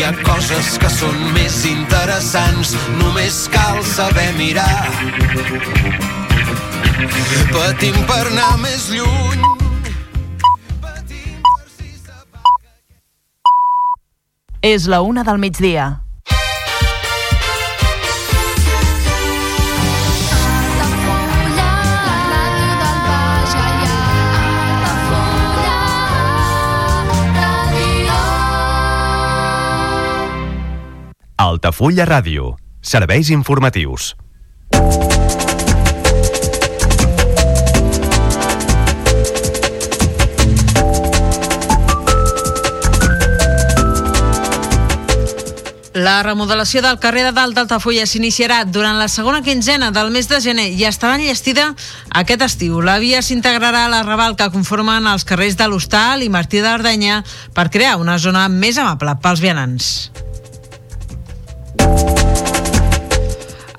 hi ha coses que són més interessants, només cal saber mirar. Patim per anar més lluny. És la una del migdia. Altafulla Ràdio. Serveis informatius. La remodelació del carrer de Dalt d'Altafulla s'iniciarà durant la segona quinzena del mes de gener i estarà enllestida aquest estiu. La via s'integrarà a la raval que conformen els carrers de l'Hostal i Martí d'Ardenya per crear una zona més amable pels vianants.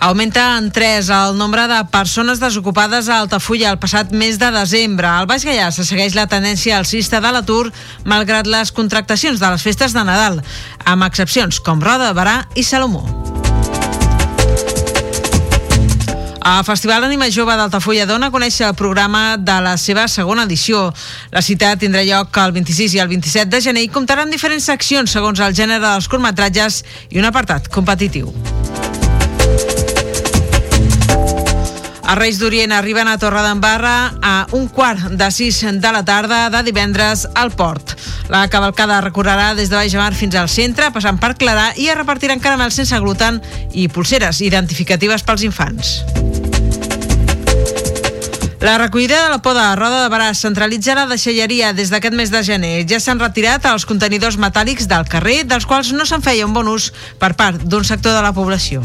Augmenta en 3 el nombre de persones desocupades a Altafulla el passat mes de desembre. Al Baix Gaià se segueix la tendència alcista de l'atur malgrat les contractacions de les festes de Nadal, amb excepcions com Roda de Barà i Salomó. El Festival Anima Jove d'Altafulla dona a conèixer el programa de la seva segona edició. La cita tindrà lloc el 26 i el 27 de gener i comptarà amb diferents seccions segons el gènere dels curtmetratges i un apartat competitiu. Els Reis d'Orient arriben a Torredembarra a un quart de sis de la tarda de divendres al port. La cavalcada recorrerà des de Baix Mar fins al centre, passant per Clarà i es repartiran caramels sense gluten i pulseres identificatives pels infants. La recollida de la poda a Roda de Barà centralitza la deixalleria des d'aquest mes de gener. Ja s'han retirat els contenidors metàl·lics del carrer, dels quals no se'n feia un bon ús per part d'un sector de la població.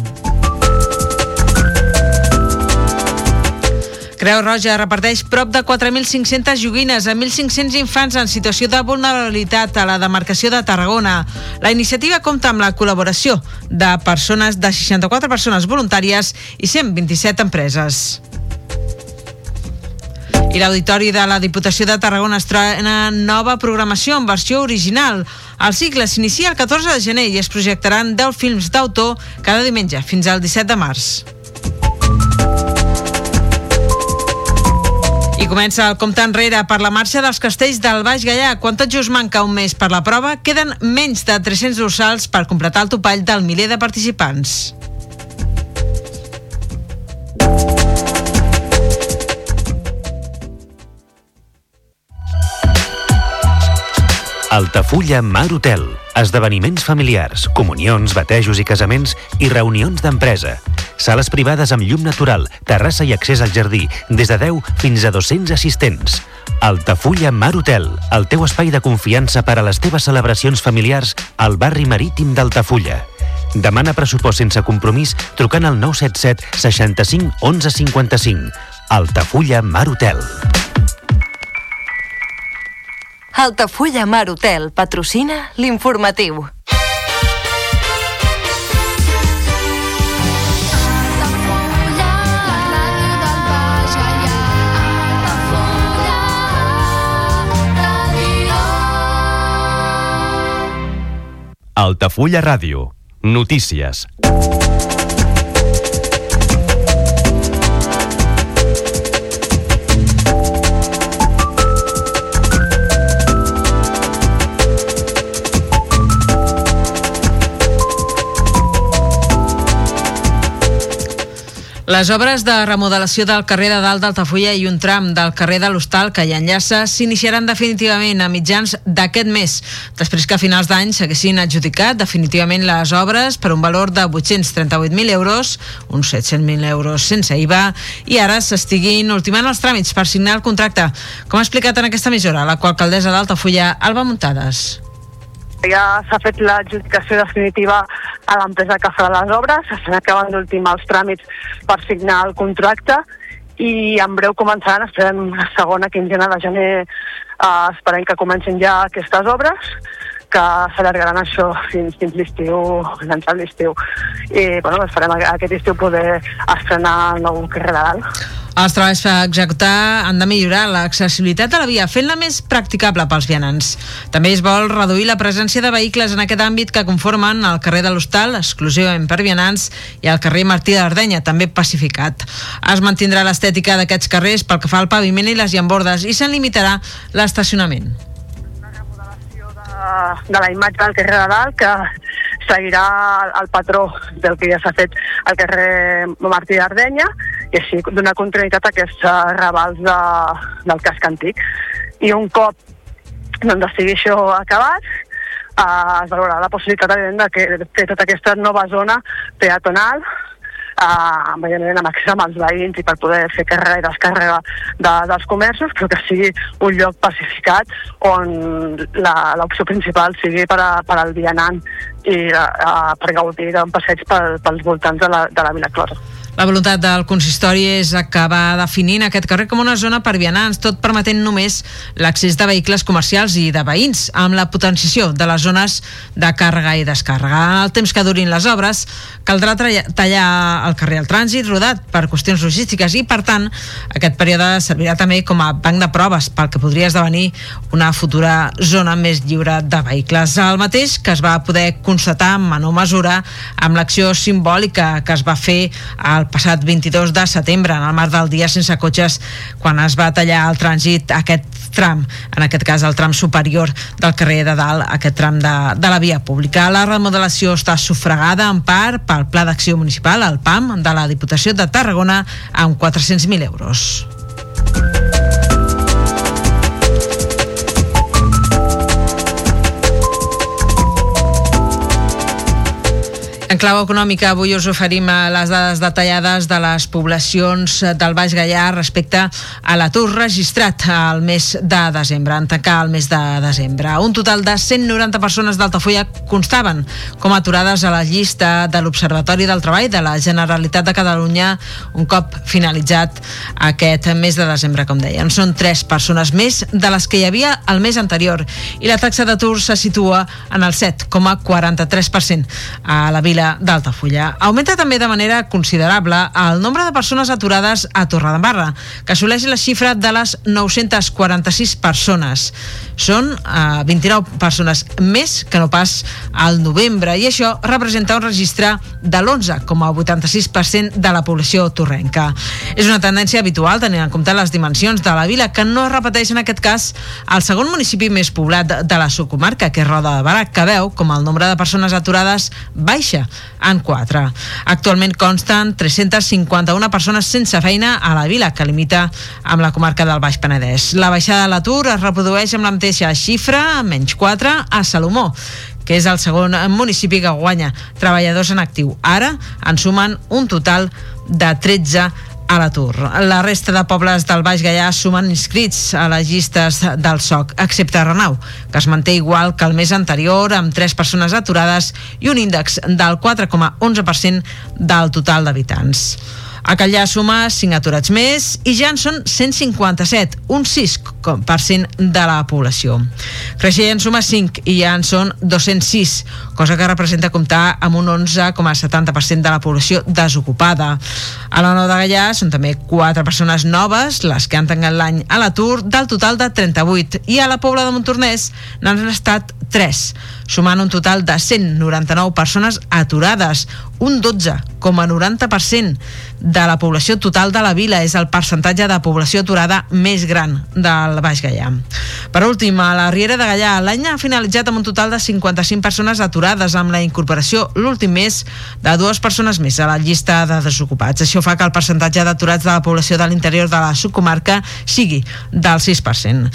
Creu Roja reparteix prop de 4.500 joguines a 1.500 infants en situació de vulnerabilitat a la demarcació de Tarragona. La iniciativa compta amb la col·laboració de persones de 64 persones voluntàries i 127 empreses. I l'Auditori de la Diputació de Tarragona estrena nova programació en versió original. El cicle s'inicia el 14 de gener i es projectaran 10 films d'autor cada diumenge fins al 17 de març. I comença el compte enrere per la marxa dels castells del Baix Gaià. Quan tot just manca un mes per la prova, queden menys de 300 dorsals per completar el topall del miler de participants. Altafulla Mar Hotel. Esdeveniments familiars, comunions, batejos i casaments i reunions d'empresa. Sales privades amb llum natural, terrassa i accés al jardí, des de 10 fins a 200 assistents. Altafulla Mar Hotel, el teu espai de confiança per a les teves celebracions familiars al barri marítim d'Altafulla. Demana pressupost sense compromís trucant al 977 65 11 55. Altafulla Mar Hotel. Altafulla Mar Hotel patrocina l'informatiu. Altafulla Ràdio. Notícies. Les obres de remodelació del carrer de Dalt d'Altafulla i un tram del carrer de l'Hostal que hi enllaça s'iniciaran definitivament a mitjans d'aquest mes, després que a finals d'any s'haguessin adjudicat definitivament les obres per un valor de 838.000 euros, uns 700.000 euros sense IVA, i ara s'estiguin ultimant els tràmits per signar el contracte, com ha explicat en aquesta emissora la qual d'Altafulla, Alba Muntades ja s'ha fet l'adjudicació definitiva a l'empresa que farà les obres, s'estan acabant d'ultimar els tràmits per signar el contracte i en breu començaran, esperem la segona quinzena de gener, eh, esperem que comencin ja aquestes obres que s'allargaran això fins, fins l'estiu, fins l'estiu. I bueno, esperem aquest estiu poder estrenar el nou carrer de dalt. Els treballs per executar han de millorar l'accessibilitat a la via, fent-la més practicable pels vianants. També es vol reduir la presència de vehicles en aquest àmbit que conformen el carrer de l'Hostal, exclusivament per vianants, i el carrer Martí d'Ardenya, també pacificat. Es mantindrà l'estètica d'aquests carrers pel que fa al paviment i les llambordes i se'n limitarà l'estacionament. de la imatge del carrer de dalt que seguirà el, el patró del que ja s'ha fet al carrer Martí d'Ardenya i així donar continuïtat a aquests eh, ravals de, del casc antic. I un cop doncs, estigui això acabat, eh, es valorarà la possibilitat de que fer tota aquesta nova zona peatonal eh, evidentment amb accés amb els veïns i per poder fer càrrega i descàrrega de, dels comerços, però que sigui un lloc pacificat on l'opció principal sigui per, a, per al vianant i uh, per gaudir d'un passeig pel, pels voltants de la, de la Vila Clora. La voluntat del consistori és acabar definint aquest carrer com una zona per vianants, tot permetent només l'accés de vehicles comercials i de veïns, amb la potenciació de les zones de càrrega i descàrrega. El temps que durin les obres, caldrà tallar el carrer al trànsit rodat per qüestions logístiques i, per tant, aquest període servirà també com a banc de proves pel que podria esdevenir una futura zona més lliure de vehicles. El mateix que es va poder constatar en menor mesura amb l'acció simbòlica que es va fer passat 22 de setembre en el marc del dia sense cotxes quan es va tallar el trànsit aquest tram, en aquest cas el tram superior del carrer de dalt, aquest tram de, de la via pública. La remodelació està sufragada en part pel Pla d'Acció Municipal, el PAM, de la Diputació de Tarragona, amb 400.000 euros. En clau econòmica, avui us oferim eh, les dades detallades de les poblacions eh, del Baix Gaià respecte a l'atur registrat al mes de desembre, en tancar el mes de desembre. Un total de 190 persones d'Altafulla constaven com aturades a la llista de l'Observatori del Treball de la Generalitat de Catalunya un cop finalitzat aquest mes de desembre, com deien. Són tres persones més de les que hi havia el mes anterior i la taxa d'atur se situa en el 7,43% a la vila d'Altafulla. Augmenta també de manera considerable el nombre de persones aturades a Torredembarra, que assoleix la xifra de les 946 persones. Són eh, 29 persones més que no pas al novembre i això representa un registre de l'11,86% de la població torrenca. És una tendència habitual tenint en compte les dimensions de la vila que no es repeteix en aquest cas el segon municipi més poblat de la subcomarca, que és Roda de Barà, que veu com el nombre de persones aturades baixa en 4. Actualment consten 351 persones sense feina a la vila, que limita amb la comarca del Baix Penedès. La baixada de l'atur es reprodueix amb la mateixa xifra, menys 4, a Salomó que és el segon municipi que guanya treballadors en actiu. Ara en sumen un total de 13 a l'atur. La resta de pobles del Baix Gaià sumen inscrits a les llistes del SOC, excepte Renau, que es manté igual que el mes anterior, amb 3 persones aturades i un índex del 4,11% del total d'habitants. A Callà suma 5 aturats més i ja en són 157, un 6% de la població. Creixell en suma 5 i ja en són 206, cosa que representa comptar amb un 11,70% de la població desocupada. A la Nou de Gallà són també 4 persones noves les que han tancat l'any a l'atur del total de 38 i a la Pobla de Montornès n'han estat 3, sumant un total de 199 persones aturades, un 12,90% de la població total de la vila és el percentatge de població aturada més gran del Baix Gaià. Per últim, a la Riera de Gallà, l'any ha finalitzat amb un total de 55 persones aturades amb la incorporació l'últim mes de dues persones més a la llista de desocupats. Això fa que el percentatge d'aturats de la població de l'interior de la subcomarca sigui del 6%.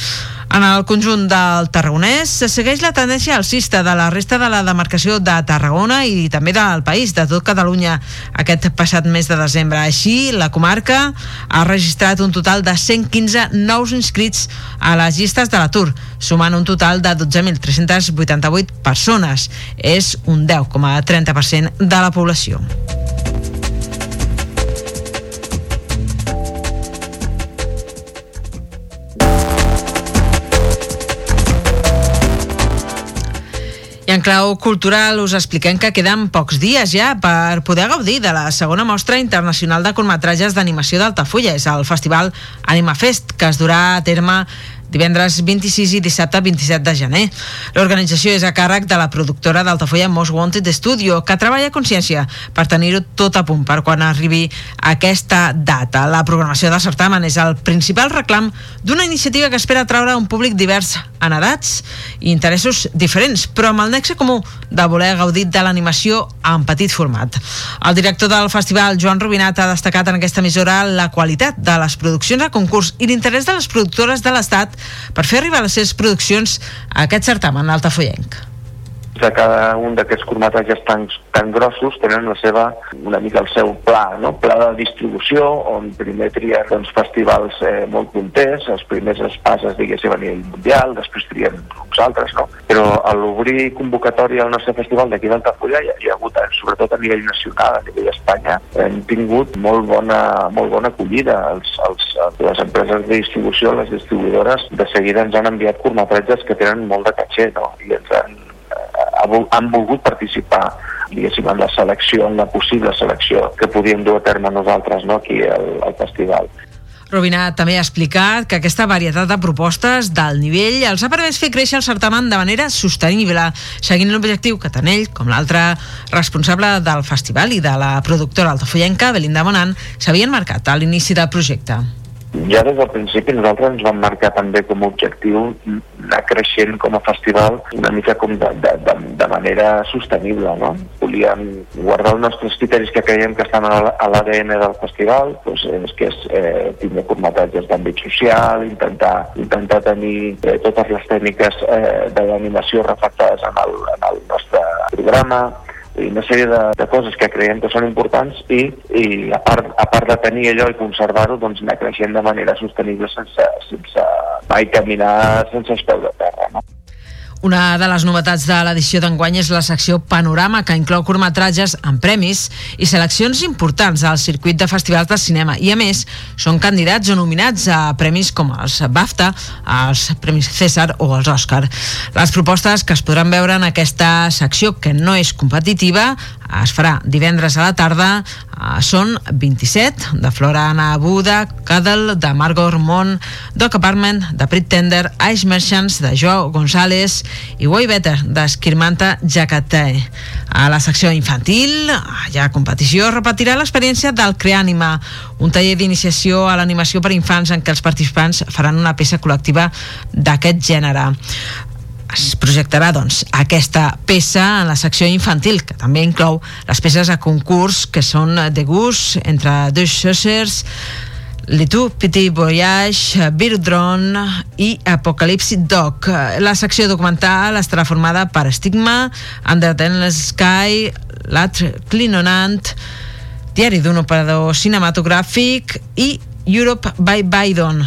En el conjunt del Tarragonès se segueix la tendència alcista de la resta de la demarcació de Tarragona i també del país, de tot Catalunya, aquest passat mes de desembre. Així, la comarca ha registrat un total de 115 nous inscrits a les llistes de l'atur, sumant un total de 12.388 persones. És un 10,30% de la població. Clau cultural us expliquem que queden pocs dies ja per poder gaudir de la segona mostra internacional de curtmetratges d'animació d'Altafulla. És el festival Anima Fest, que es durà a terme divendres 26 i dissabte 27 de gener. L'organització és a càrrec de la productora d'Altafulla Most Wanted Studio, que treballa a consciència per tenir-ho tot a punt per quan arribi aquesta data. La programació del certamen és el principal reclam d'una iniciativa que espera atraure un públic divers en edats i interessos diferents, però amb el nexe comú de voler gaudir de l'animació en petit format. El director del festival, Joan Rubinat, ha destacat en aquesta emissora la qualitat de les produccions a concurs i l'interès de les productores de l'Estat per fer arribar les seves produccions a aquest certamen altafollenc de cada un d'aquests curtmetratges tan, tan grossos tenen la seva, una mica el seu pla, no? pla de distribució, on primer trien doncs, festivals eh, molt punters, els primers espases, diguéssim, a nivell mundial, després trien uns altres, no? Però a l'obrir convocatòria al nostre festival d'aquí d'Altafulla hi, hi ha hagut, eh, sobretot a nivell nacional, a nivell d'Espanya, hem tingut molt bona, molt bona acollida. Els, els, les empreses de distribució, les distribuïdores, de seguida ens han enviat curtmetratges que tenen molt de caché, no? I ens han han volgut participar diguéssim, en la selecció, en la possible selecció que podíem dur a terme nosaltres no, aquí al, al festival. Robina també ha explicat que aquesta varietat de propostes del nivell els ha permès fer créixer el certamen de manera sostenible, seguint l'objectiu que tant ell com l'altre responsable del festival i de la productora altafollenca, Belinda Monan, s'havien marcat a l'inici del projecte ja des del principi nosaltres ens vam marcar també com a objectiu anar creixent com a festival una mica com de, de, de, de manera sostenible, no? Volíem guardar els nostres criteris que creiem que estan a l'ADN del festival, doncs, és que és eh, tindre curtmetratges d'àmbit social, intentar, intentar tenir eh, totes les tècniques eh, de l'animació reflectades en el, en el nostre programa, i una sèrie de, de coses que creiem que són importants i, i a, part, a part de tenir allò i conservar-ho, doncs anar creixent de manera sostenible sense, sense mai caminar sense els peus de terra. No? Una de les novetats de l'edició d'enguany és la secció Panorama, que inclou curtmetratges amb premis i seleccions importants al circuit de festivals de cinema. I, a més, són candidats o nominats a premis com els BAFTA, els Premis César o els Òscar. Les propostes que es podran veure en aquesta secció, que no és competitiva, es farà divendres a la tarda uh, són 27 de Flora Anna Buda, Cadel de Margot Ormond, Doc Apartment de Pretender, Ice Merchants de Joao González i Way Better d'Esquirmanta Jacate. A la secció infantil, ja competició, repetirà l'experiència del Creànima, un taller d'iniciació a l'animació per infants en què els participants faran una peça col·lectiva d'aquest gènere es projectarà doncs, aquesta peça en la secció infantil, que també inclou les peces a concurs que són de gust entre dos Chassers, Petit Voyage, Birdron i Apocalypse Dog. La secció documental estarà formada per Stigma, Under the Sky, L'Atre Clinonant, Diari d'un operador cinematogràfic i Europe by Bydon.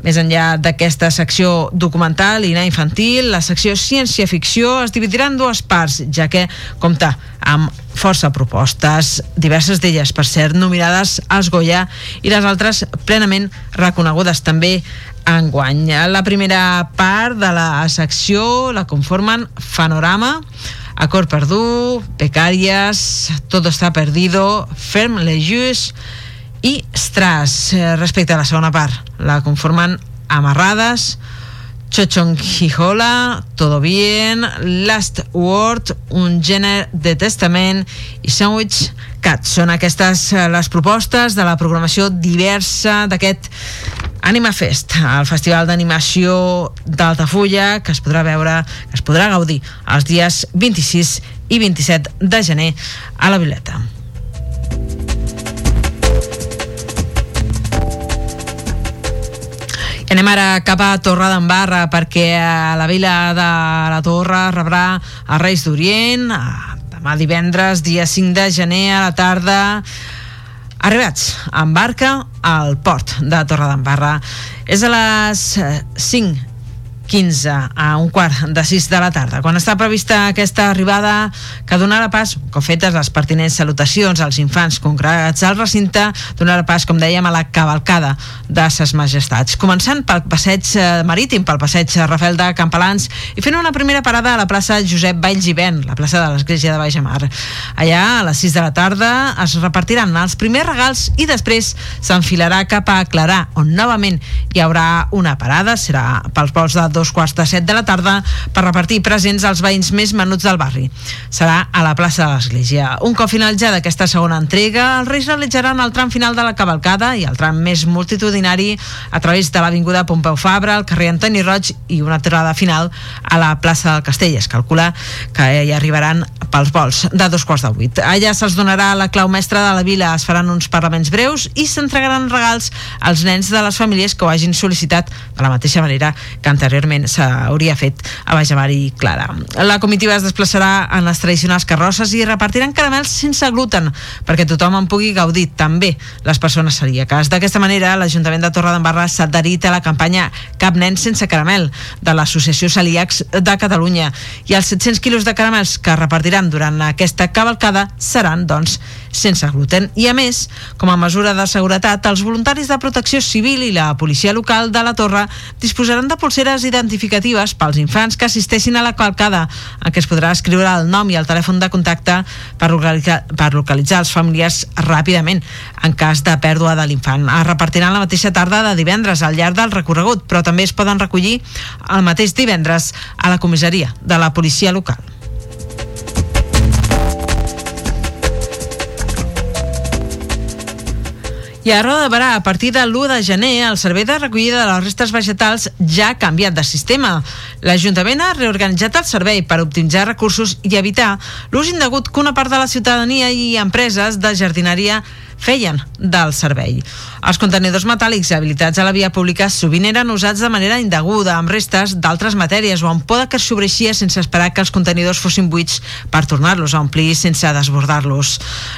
Més enllà d'aquesta secció documental i infantil, la secció ciència-ficció es dividirà en dues parts, ja que compta amb força propostes, diverses d'elles, per ser nominades als Goya i les altres plenament reconegudes també enguany. La primera part de la secció la conformen Fanorama, Acord Perdú, Pecàries, Todo està perdido, Ferm Lejus, i Stras. Respecte a la segona part, la conformen Amarrades, Chochong Hijola, Todo Bien, Last Word, Un gènere de testament i Sandwich Cat. Són aquestes eh, les propostes de la programació diversa d'aquest Anima Fest, el festival d'animació d'Altafulla, que es podrà veure, que es podrà gaudir els dies 26 i 27 de gener a la Vileta. Anem ara cap a Torre d'Embarra perquè a la vila de la Torre rebrà els Reis d'Orient demà divendres, dia 5 de gener a la tarda. Arribats en barca al port de Torre d'Embarra és a les 5 15 a un quart de 6 de la tarda. Quan està prevista aquesta arribada que donarà pas, com fetes les pertinents salutacions als infants congregats al recinte, donarà pas, com dèiem, a la cavalcada de ses majestats. Començant pel passeig eh, marítim, pel passeig Rafael de Campalans i fent una primera parada a la plaça Josep Valls i Ben, la plaça de l'església de Baixamar. Allà, a les 6 de la tarda, es repartiran els primers regals i després s'enfilarà cap a Clarà, on novament hi haurà una parada, serà pels vols de dos quarts de set de la tarda per repartir presents als veïns més menuts del barri. Serà a la plaça de l'Església. Un cop finalitzada aquesta segona entrega, els Reis realitzaran el tram final de la cavalcada i el tram més multitudinari a través de l'Avinguda Pompeu Fabra, el carrer Antoni Roig i una aturada final a la plaça del Castell. Es calcula que hi arribaran pels vols de dos quarts de vuit. Allà se'ls donarà la clau mestra de la vila, es faran uns parlaments breus i s'entregaran regals als nens de les famílies que ho hagin sol·licitat de la mateixa manera que anteriorment anteriorment s'hauria fet a Bajamar i Clara. La comitiva es desplaçarà en les tradicionals carrosses i repartiran caramels sense gluten perquè tothom en pugui gaudir, també les persones celíaques. D'aquesta manera, l'Ajuntament de Torredembarra s'ha adherit a la campanya Cap nen sense caramel de l'Associació Celíacs de Catalunya i els 700 quilos de caramels que repartiran durant aquesta cavalcada seran, doncs, sense gluten. I a més, com a mesura de seguretat, els voluntaris de protecció civil i la policia local de la Torre disposaran de pulseres identificatives pels infants que assisteixin a la calcada, en què es podrà escriure el nom i el telèfon de contacte per localitzar, per localitzar els familiars ràpidament en cas de pèrdua de l'infant. Es repartiran la mateixa tarda de divendres al llarg del recorregut, però també es poden recollir el mateix divendres a la comissaria de la policia local. I a Roda de Barà, a partir de l'1 de gener, el servei de recollida de les restes vegetals ja ha canviat de sistema. L'Ajuntament ha reorganitzat el servei per optimitzar recursos i evitar l'ús indegut que una part de la ciutadania i empreses de jardineria feien del servei. Els contenidors metàl·lics habilitats a la via pública sovint eren usats de manera indeguda, amb restes d'altres matèries o amb poda que sobreixia sense esperar que els contenidors fossin buits per tornar-los a omplir sense desbordar-los.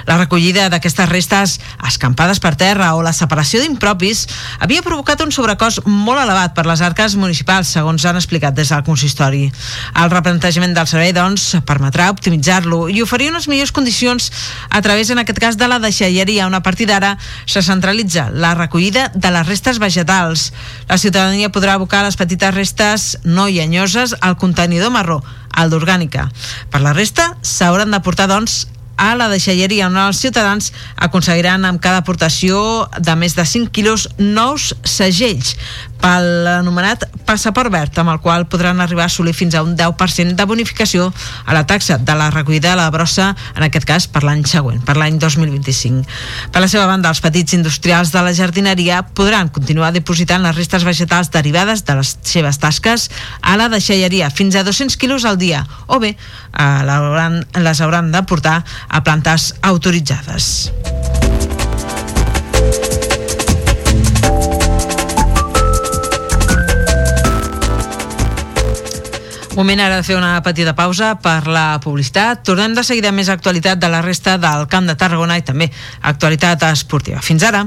La recollida d'aquestes restes escampades per terra o la separació d'impropis havia provocat un sobrecost molt elevat per les arques municipals, segons han explicat des del consistori. El replantejament del servei, doncs, permetrà optimitzar-lo i oferir unes millors condicions a través, en aquest cas, de la deixalleria on a partir d'ara se centralitza la recollida de les restes vegetals. La ciutadania podrà abocar les petites restes no llenyoses al contenidor marró, al d'orgànica. Per la resta, s'hauran de portar, doncs, a la deixalleria on els ciutadans aconseguiran amb cada aportació de més de 5 quilos nous segells pel anomenat passaport verd, amb el qual podran arribar a assolir fins a un 10% de bonificació a la taxa de la recollida de la brossa, en aquest cas per l'any següent, per l'any 2025. Per la seva banda, els petits industrials de la jardineria podran continuar dipositant les restes vegetals derivades de les seves tasques a la deixalleria fins a 200 quilos al dia, o bé eh, les hauran de portar a plantes autoritzades. Moment ara de fer una petita pausa per la publicitat. Tornem de seguida més actualitat de la resta del Camp de Tarragona i també actualitat esportiva. Fins ara.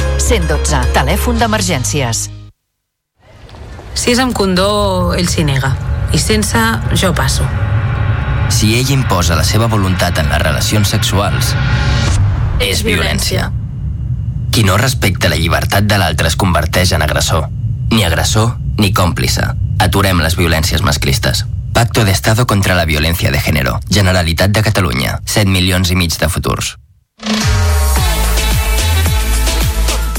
112. Telèfon d'emergències. Si és amb condó, ell s'hi nega. I sense, jo passo. Si ell imposa la seva voluntat en les relacions sexuals, és violència. Qui no respecta la llibertat de l'altre es converteix en agressor. Ni agressor ni còmplice. Aturem les violències masclistes. Pacto de Estado contra la Violència de Género. Generalitat de Catalunya. 7 milions i mig de futurs.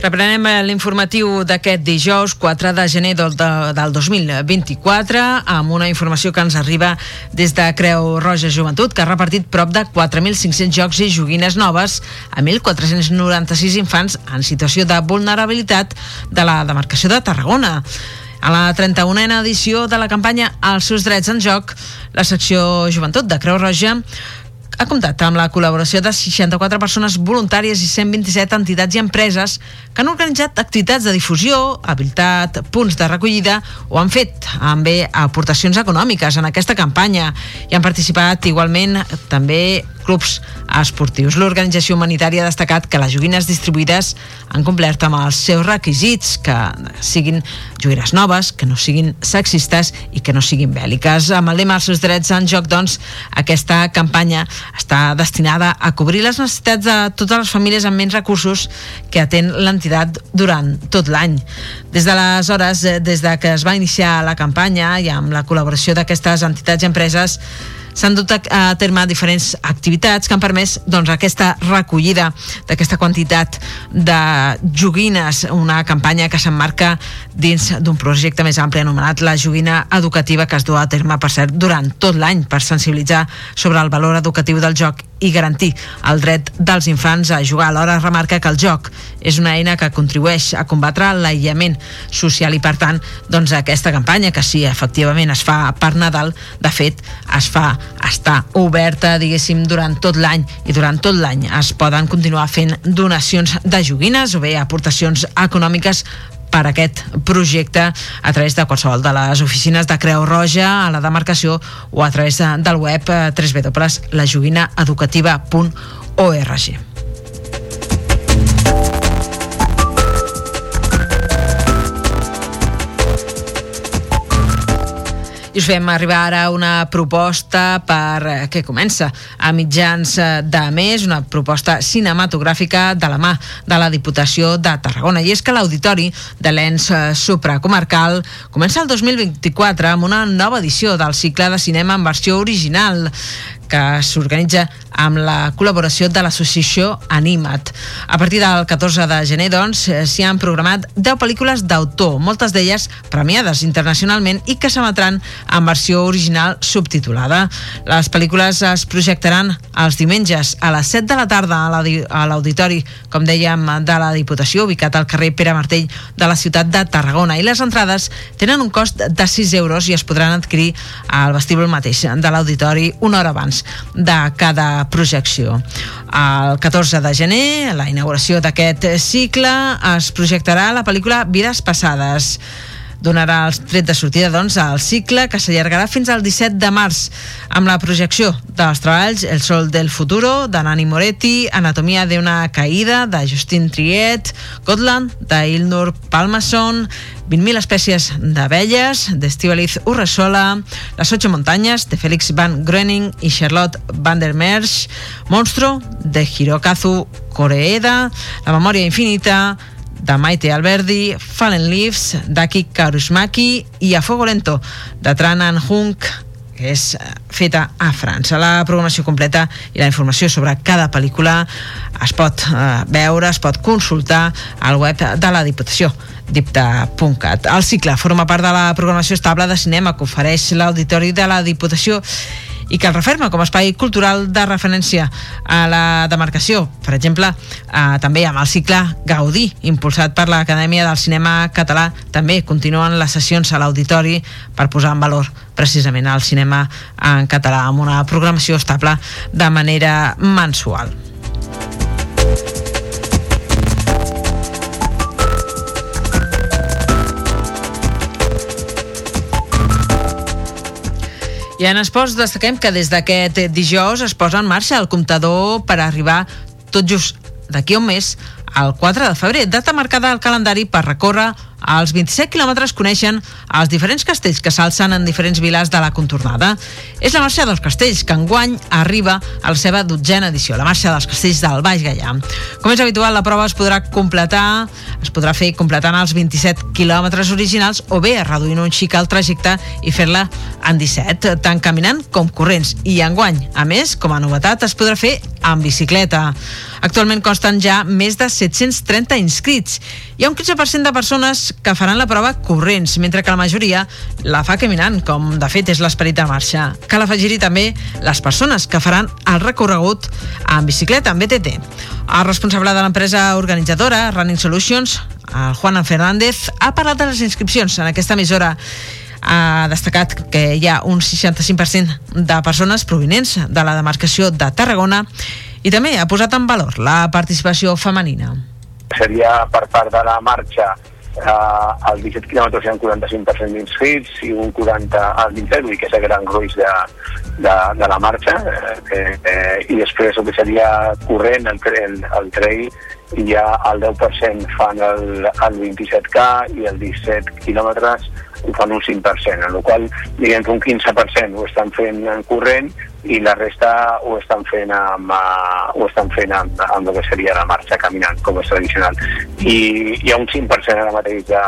Reprenem eh, l'informatiu d'aquest dijous 4 de gener del, del 2024 amb una informació que ens arriba des de Creu Roja Joventut que ha repartit prop de 4.500 jocs i joguines noves a 1.496 infants en situació de vulnerabilitat de la demarcació de Tarragona. A la 31a edició de la campanya Els seus drets en joc, la secció Joventut de Creu Roja ha comptat amb la col·laboració de 64 persones voluntàries i 127 entitats i empreses que han organitzat activitats de difusió, habilitat, punts de recollida o han fet també aportacions econòmiques en aquesta campanya. I han participat igualment també clubs esportius. L'organització humanitària ha destacat que les joguines distribuïdes han complert amb els seus requisits, que siguin joguines noves, que no siguin sexistes i que no siguin bèl·liques. Amb el lema dels seus drets en joc, doncs, aquesta campanya està destinada a cobrir les necessitats de totes les famílies amb menys recursos que atén l'entitat durant tot l'any. Des d'aleshores, eh, des de que es va iniciar la campanya i amb la col·laboració d'aquestes entitats i empreses, s'han dut a terme diferents activitats que han permès doncs, aquesta recollida d'aquesta quantitat de joguines, una campanya que s'emmarca dins d'un projecte més ampli anomenat la joguina educativa que es du a terme, per cert, durant tot l'any per sensibilitzar sobre el valor educatiu del joc i garantir el dret dels infants a jugar. Alhora remarca que el joc és una eina que contribueix a combatre l'aïllament social i per tant doncs aquesta campanya que sí, efectivament es fa per Nadal, de fet es fa està oberta, diguéssim, durant tot l'any i durant tot l'any es poden continuar fent donacions de joguines o bé aportacions econòmiques per aquest projecte a través de qualsevol de les oficines de Creu Roja a la demarcació o a través del web eh, www.lajoguinaeducativa.org. i us fem arribar ara una proposta per eh, que comença a mitjans eh, de mes, una proposta cinematogràfica de la mà de la Diputació de Tarragona. I és que l'Auditori de l'ENS eh, supracomarcal comença el 2024 amb una nova edició del cicle de cinema en versió original que s'organitza amb la col·laboració de l'associació Animat. A partir del 14 de gener, doncs, s'hi han programat 10 pel·lícules d'autor, moltes d'elles premiades internacionalment i que s'emetran en versió original subtitulada. Les pel·lícules es projectaran els diumenges a les 7 de la tarda a l'auditori, com dèiem, de la Diputació, ubicat al carrer Pere Martell de la ciutat de Tarragona. I les entrades tenen un cost de 6 euros i es podran adquirir al vestíbul mateix de l'auditori una hora abans de cada projecció. El 14 de gener, la inauguració d'aquest cicle, es projectarà la pel·lícula Vides Passades donarà els tret de sortida doncs, al cicle que s'allargarà fins al 17 de març amb la projecció dels treballs El sol del futuro de Nani Moretti, Anatomia de una caïda de Justin Triet, Gotland de Ilnur Palmason, 20.000 espècies d'abelles d'Estivaliz Urresola, Les ocho muntanyes de Félix Van Groening i Charlotte van der Merch, Monstro de Hirokazu Koreeda, La memòria infinita de Maite Alberdi, Fallen Leaves d'Aki Karusmaki i A Fogo Lento de Tranan Hunk que és eh, feta a França. La programació completa i la informació sobre cada pel·lícula es pot eh, veure, es pot consultar al web de la Diputació dipta.cat. El cicle forma part de la programació estable de cinema que ofereix l'Auditori de la Diputació i que el referma com a espai cultural de referència a la demarcació. Per exemple, eh, també amb el cicle Gaudí, impulsat per l'Acadèmia del Cinema Català, també continuen les sessions a l'auditori per posar en valor precisament el cinema en català amb una programació estable de manera mensual. I en esports destaquem que des d'aquest dijous es posa en marxa el comptador per arribar tot just d'aquí un mes al 4 de febrer, data marcada al calendari per recórrer als 27 quilòmetres coneixen els diferents castells que s'alcen en diferents viles de la contornada. És la marxa dels castells que enguany arriba a la seva dotzena edició, la marxa dels castells del Baix Gaià. Com és habitual, la prova es podrà completar, es podrà fer completant els 27 quilòmetres originals o bé reduint un xic el trajecte i fer-la en 17, tant caminant com corrents. I enguany, a més, com a novetat, es podrà fer en bicicleta. Actualment consten ja més de 730 inscrits. Ha un 15% de persones que faran la prova corrents, mentre que la majoria la fa caminant, com de fet és l'esperit de marxa. Cal afegir-hi també les persones que faran el recorregut en bicicleta, en BTT. El responsable de l'empresa organitzadora, Running Solutions, el Juan Fernández, ha parlat de les inscripcions en aquesta emissora ha destacat que hi ha un 65% de persones provinents de la demarcació de Tarragona i també ha posat en valor la participació femenina. Seria per part de la marxa eh, als 17 quilòmetres hi ha un 45% d'inscrits i un 40 al 27, que és el gran gruix de, de, de la marxa, eh, eh, i després el que seria corrent, el, el, el trail, hi ha el 10% fan el, el 27K i el 17 quilòmetres ho fan un 5%, en la qual diguem que un 15% ho estan fent en corrent i la resta ho estan fent amb, uh, ho estan fent amb, amb el que seria la marxa caminant, com és tradicional. I hi ha un 5% ara mateix de,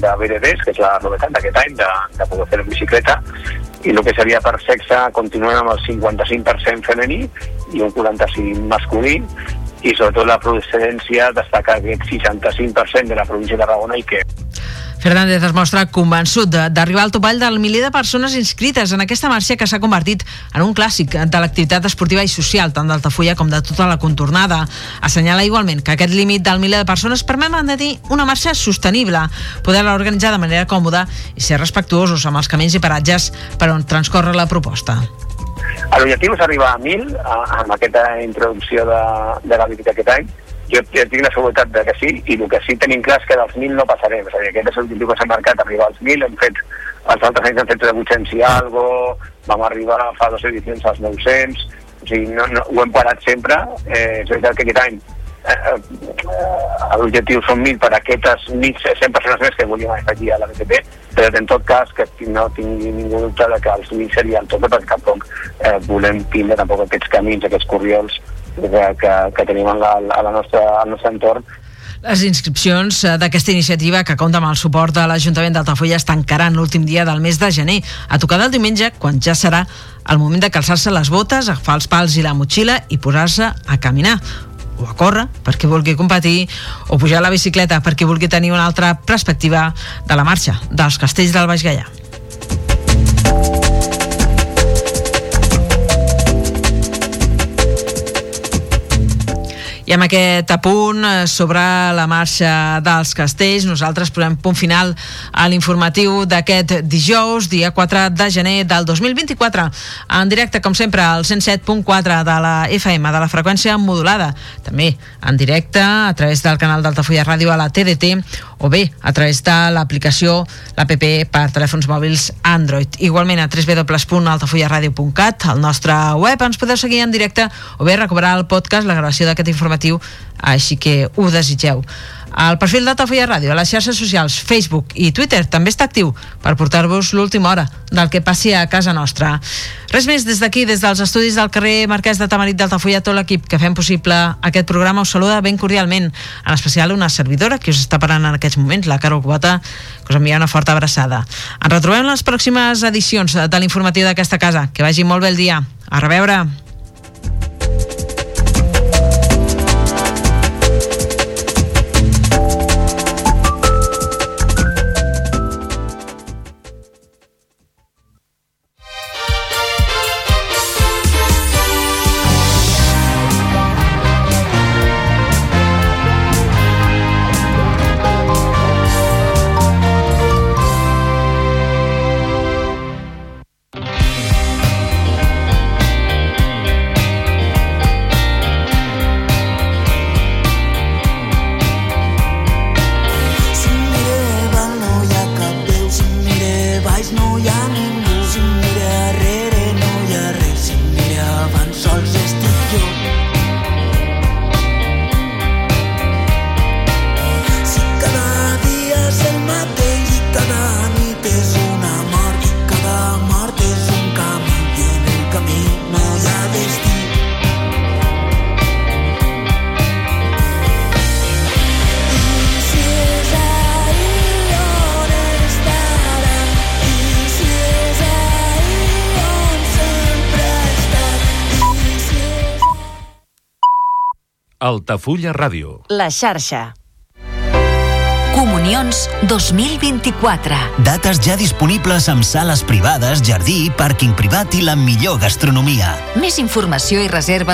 de BDDs, que és la novetat d'aquest any, de, de poder fer en bicicleta, i el que seria per sexe continuen amb el 55% femení i un 45% masculí, i sobretot la procedència destaca aquest 65% de la província de Tarragona i que Fernández es mostra convençut d'arribar al topall del miler de persones inscrites en aquesta marxa que s'ha convertit en un clàssic de l'activitat esportiva i social, tant d'Altafulla com de tota la contornada. Assenyala igualment que aquest límit del miler de persones permet mantenir una marxa sostenible, poder-la organitzar de manera còmoda i ser respectuosos amb els camins i paratges per on transcorre la proposta. L'objectiu és arribar a 1.000 amb aquesta introducció de, de la visita aquest any. Jo, jo tinc la seguretat de que sí, i el que sí tenim clar és que dels 1.000 no passarem, és a dir, aquest és l'objectiu que s'ha marcat, arribar als 1.000, hem fet, els altres anys hem fet de 800 i algo, vam arribar fa dues edicions als 900, o sigui, no, no, ho hem parat sempre, eh, és veritat que aquest any eh, eh, l'objectiu són 1.000 per aquestes 1.100 persones més que volíem afegir a la BTP, però en tot cas que no tingui ningú dubte de que els 1.000 seria el tope perquè tampoc eh, volem tindre tampoc aquests camins, aquests corriols que, que, que tenim a la, a la nostra, al nostre entorn. Les inscripcions eh, d'aquesta iniciativa, que compta amb el suport de l'Ajuntament d'Altafulla, es tancaran l'últim dia del mes de gener, a tocar del diumenge, quan ja serà el moment de calçar-se les botes, agafar els pals i la motxilla i posar-se a caminar o a córrer per qui vulgui competir o pujar a la bicicleta per qui vulgui tenir una altra perspectiva de la marxa dels castells del Baix Gaià. I amb aquest apunt eh, sobre la marxa dels castells, nosaltres posem punt final a l'informatiu d'aquest dijous, dia 4 de gener del 2024, en directe, com sempre, al 107.4 de la FM, de la freqüència modulada. També en directe a través del canal d'Altafulla Ràdio a la TDT o bé a través de l'aplicació, l'APP per telèfons mòbils Android. Igualment a www.altafullaradio.cat, al nostre web ens podeu seguir en directe o bé recuperar el podcast, la gravació d'aquest informatiu, així que ho desitgeu. El perfil d'Altafulla Ràdio a les xarxes socials, Facebook i Twitter també està actiu per portar-vos l'última hora del que passi a casa nostra. Res més des d'aquí, des dels estudis del carrer Marquès de Tamarit d'Altafulla, tot l'equip que fem possible aquest programa us saluda ben cordialment, en especial una servidora que us està parlant en aquests moments, la Carol Cubota, que us envia una forta abraçada. Ens retrobem en les pròximes edicions de l'informatiu d'aquesta casa. Que vagi molt bé el dia. A reveure. Altafulla Ràdio. La xarxa. Comunions 2024. Dates ja disponibles amb sales privades, jardí, pàrquing privat i la millor gastronomia. Més informació i reserves